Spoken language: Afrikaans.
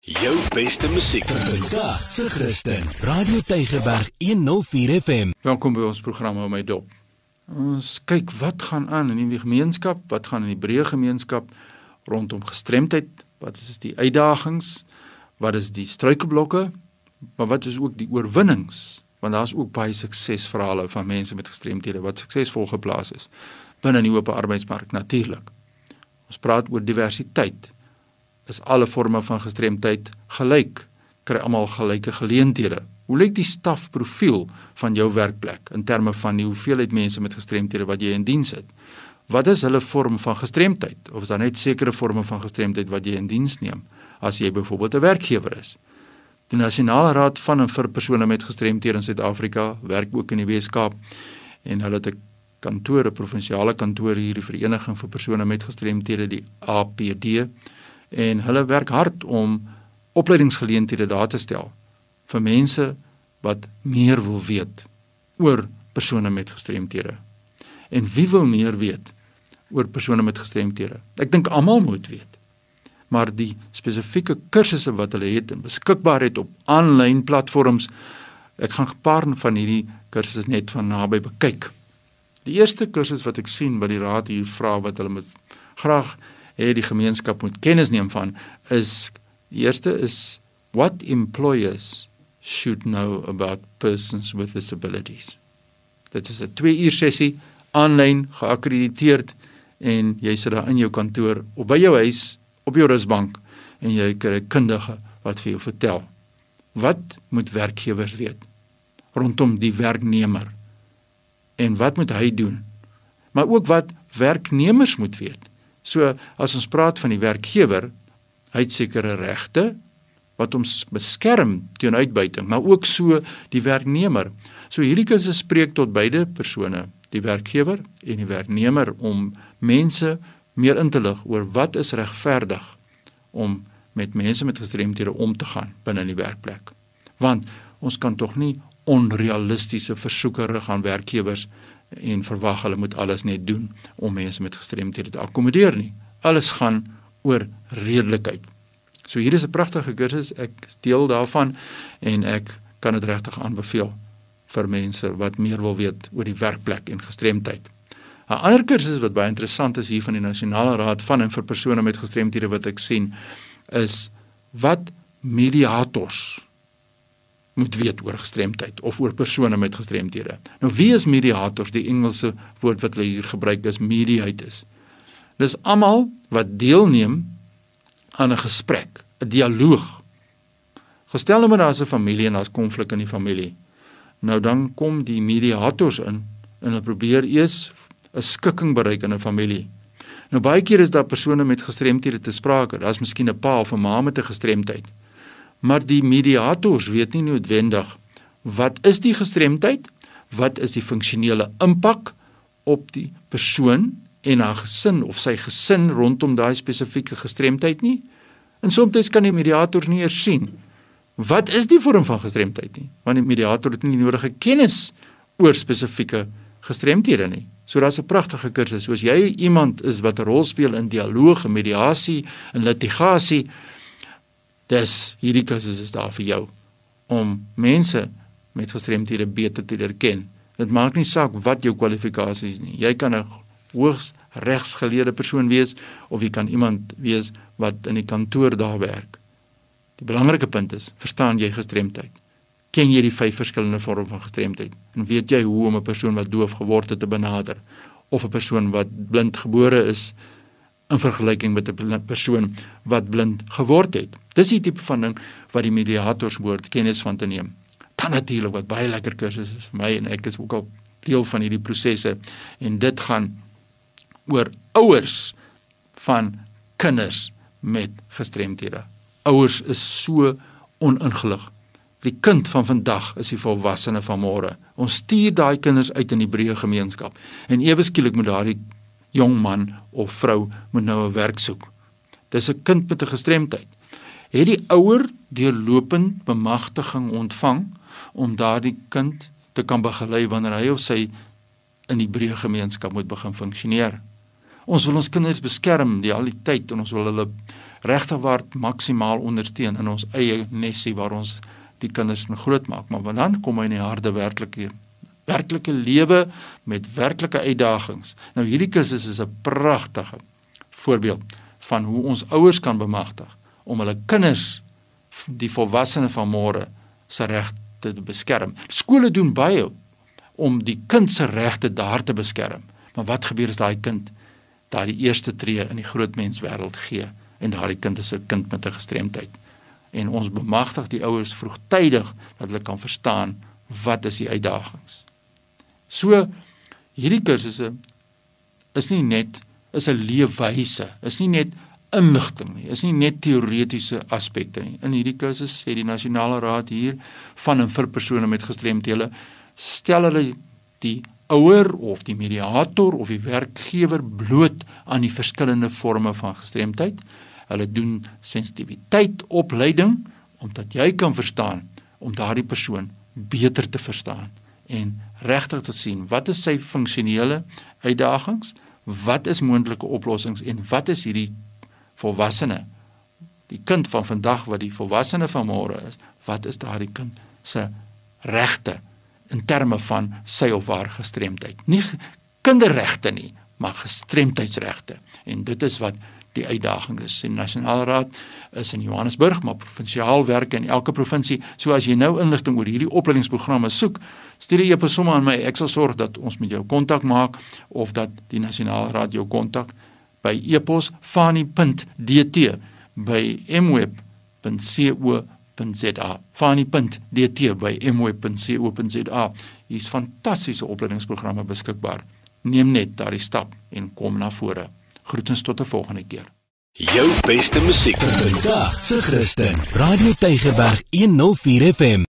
Jou beste musiek vandag se Christen. Radio Tygerberg 104 FM. Welkom by ons program op my dop. Ons kyk wat gaan aan in die gemeenskap, wat gaan in die breë gemeenskap rondom gestremdheid, wat is die uitdagings, wat is die struikelblokke, maar wat is ook die oorwinnings? Want daar's ook baie suksesverhale van mense met gestremthede wat suksesvol geplaas is binne die oop arbeidsmark natuurlik. Ons praat oor diversiteit is alle forme van gestremdheid gelyk, kry almal gelyke geleenthede. Hoe lyk die stafprofiel van jou werkplek in terme van die hoeveelheid mense met gestremthede wat jy in diens het? Wat is hulle vorm van gestremdheid of is daar net sekere forme van gestremdheid wat jy in diens neem as jy byvoorbeeld 'n werkgewer is? Die Nasionale Raad van en vir persone met gestremthede in Suid-Afrika werk ook in die Weskaap en hulle het 'n kantore, provinsiale kantore hier die Vereniging vir persone met gestremthede, die APD en hulle werk hard om opleidingsgeleenthede daar te stel vir mense wat meer wil weet oor persone met gestremthede. En wie wil meer weet oor persone met gestremthede? Ek dink almal moet weet. Maar die spesifieke kursusse wat hulle het en beskikbaar het op aanlyn platforms, ek gaan 'n paar van hierdie kursusse net van naby bekyk. Die eerste kursus wat ek sien wat die raad hier vra wat hulle met graag hê die gemeenskap moet kennis neem van is die eerste is what employers should know about persons with disabilities. Dit is 'n 2 uur sessie aanlyn geakkrediteerd en jy sit daar in jou kantoor of by jou huis op jou rusbank en jy kry 'n kundige wat vir jou vertel wat moet werkgewers weet rondom die werknemer en wat moet hy doen maar ook wat werknemers moet weet So as ons praat van die werkgewer, hy het sekere regte wat ons beskerm teen uitbuiting, maar ook so die werknemer. So hierdie kursus spreek tot beide persone, die werkgewer en die werknemer om mense meer in te lig oor wat is regverdig om met mense met gestremthede om te gaan binne in die werkplek. Want ons kan tog nie onrealistiese versoeke rig aan werkgewers en verwag hulle moet alles net doen om mense met gestremthede te akkommodeer nie. Alles gaan oor redelikheid. So hier is 'n pragtige kursus. Ek deel daarvan en ek kan dit regtig aanbeveel vir mense wat meer wil weet oor die werkplek en gestremdheid. 'n Ander kursus wat baie interessant is hier van die Nasionale Raad van en vir persone met gestremthede wat ek sien is wat mediators moet weet oor gestremdheid of oor persone met gestremthede. Nou wie is mediators? Die Engelse woord wat hulle hier gebruik is mediators. Dis almal wat deelneem aan 'n gesprek, 'n dialoog. Gestel nou maar daar's 'n familie en daar's konflik in die familie. Nou dan kom die mediators in en hulle probeer eers 'n skikking bereik in 'n familie. Nou baie keer is daar persone met gestremthede te sprake. Daar's miskien 'n pa of 'n ma met 'n gestremtheid maar die mediators weet nie noodwendig wat is die gestremdheid, wat is die funksionele impak op die persoon en haar gesin of sy gesin rondom daai spesifieke gestremdheid nie. En soms kan die mediator nie eers sien wat is die vorm van gestremdheid nie, want die mediator het nie die nodige kennis oor spesifieke gestremthede nie. So daar's 'n pragtige kursus. Soos jy iemand is wat 'n rol speel in dialoog en mediasie en litigasie, Dis hierdie kursus is daar vir jou om mense met gestremthede beter te leer ken. Dit maak nie saak wat jou kwalifikasies is nie. Jy kan 'n hoogs regsgeleerde persoon wees of jy kan iemand wees wat in die kantoor daar werk. Die belangrike punt is, verstaan jy gestremdheid? Ken jy die vyf verskillende vorme van gestremdheid? En weet jy hoe om 'n persoon wat doof geword het te benader of 'n persoon wat blind gebore is in vergelyking met 'n persoon wat blind geword het? Dis die tipe van ding wat die mediators moet kennis van te neem. Dan natuurlik wat baie lekker kursusse is vir my en ek is ook al deel van hierdie prosesse en dit gaan oor ouers van kinders met gestremthede. Ouers is so oningelig. Die kind van vandag is die volwassene van môre. Ons stuur daai kinders uit in die breë gemeenskap en ewe skielik moet daardie jong man of vrou moet nou 'n werk soek. Dis 'n kind met 'n gestremtheid het die ouer deurlopend bemagtiging ontvang om daardie kind te kan begelei wanneer hy of sy in die breë gemeenskap moet begin funksioneer. Ons wil ons kinders beskerm die al die tyd en ons wil hulle regtig waar maksimaal ondersteun in ons eie nesie waar ons die kinders groot maak, maar dan kom hy in die harde werklikheid werklike lewe met werklike uitdagings. Nou hierdie kursus is 'n pragtige voorbeeld van hoe ons ouers kan bemagtig om hulle kinders die volwassenes van môre se regte te beskerm. Skole doen baie om die kind se regte daar te beskerm. Maar wat gebeur as daai kind daai eerste tree in die groot mens wêreld gee en daai kind is 'n kind met 'n gestremdheid? En ons bemagtig die ouers vroegtydig dat hulle kan verstaan wat is die uitdagings. So hierdie kursusse is nie net is 'n leefwyse, is nie net inligting nie, is nie net teoretiese aspekte nie. In hierdie kursus sê die nasionale raad hier van en vir persone met gestremthede stel hulle die ouer of die mediator of die werkgewer bloot aan die verskillende forme van gestremdheid. Hulle doen sensitiwiteit opleiding omdat jy kan verstaan om daardie persoon beter te verstaan en regtig te sien wat is sy funksionele uitdagings, wat is moontlike oplossings en wat is hierdie volwassene die kind van vandag wat die volwassene van môre is, wat is daardie kind se regte in terme van sy of haar gestremdheid. Nie kinderregte nie, maar gestremdheidsregte. En dit is wat die uitdaging is. Die nasionale raad is in Johannesburg, maar provinsiaal werk in elke provinsie. So as jy nou inligting oor hierdie opleidingsprogramme soek, stuur 'n persoon aan my. Ek sal sorg dat ons met jou kontak maak of dat die nasionale raad jou kontak by e-pos fani.dt by mweb.co.za fani.dt by mweb.co.za Hier's fantastiese opleidingsprogramme beskikbaar. Neem net daardie stap en kom na vore. Groetens tot 'n volgende keer. Jou beste musiek vir vandag, se Christen. Radio Tygerberg 104 FM.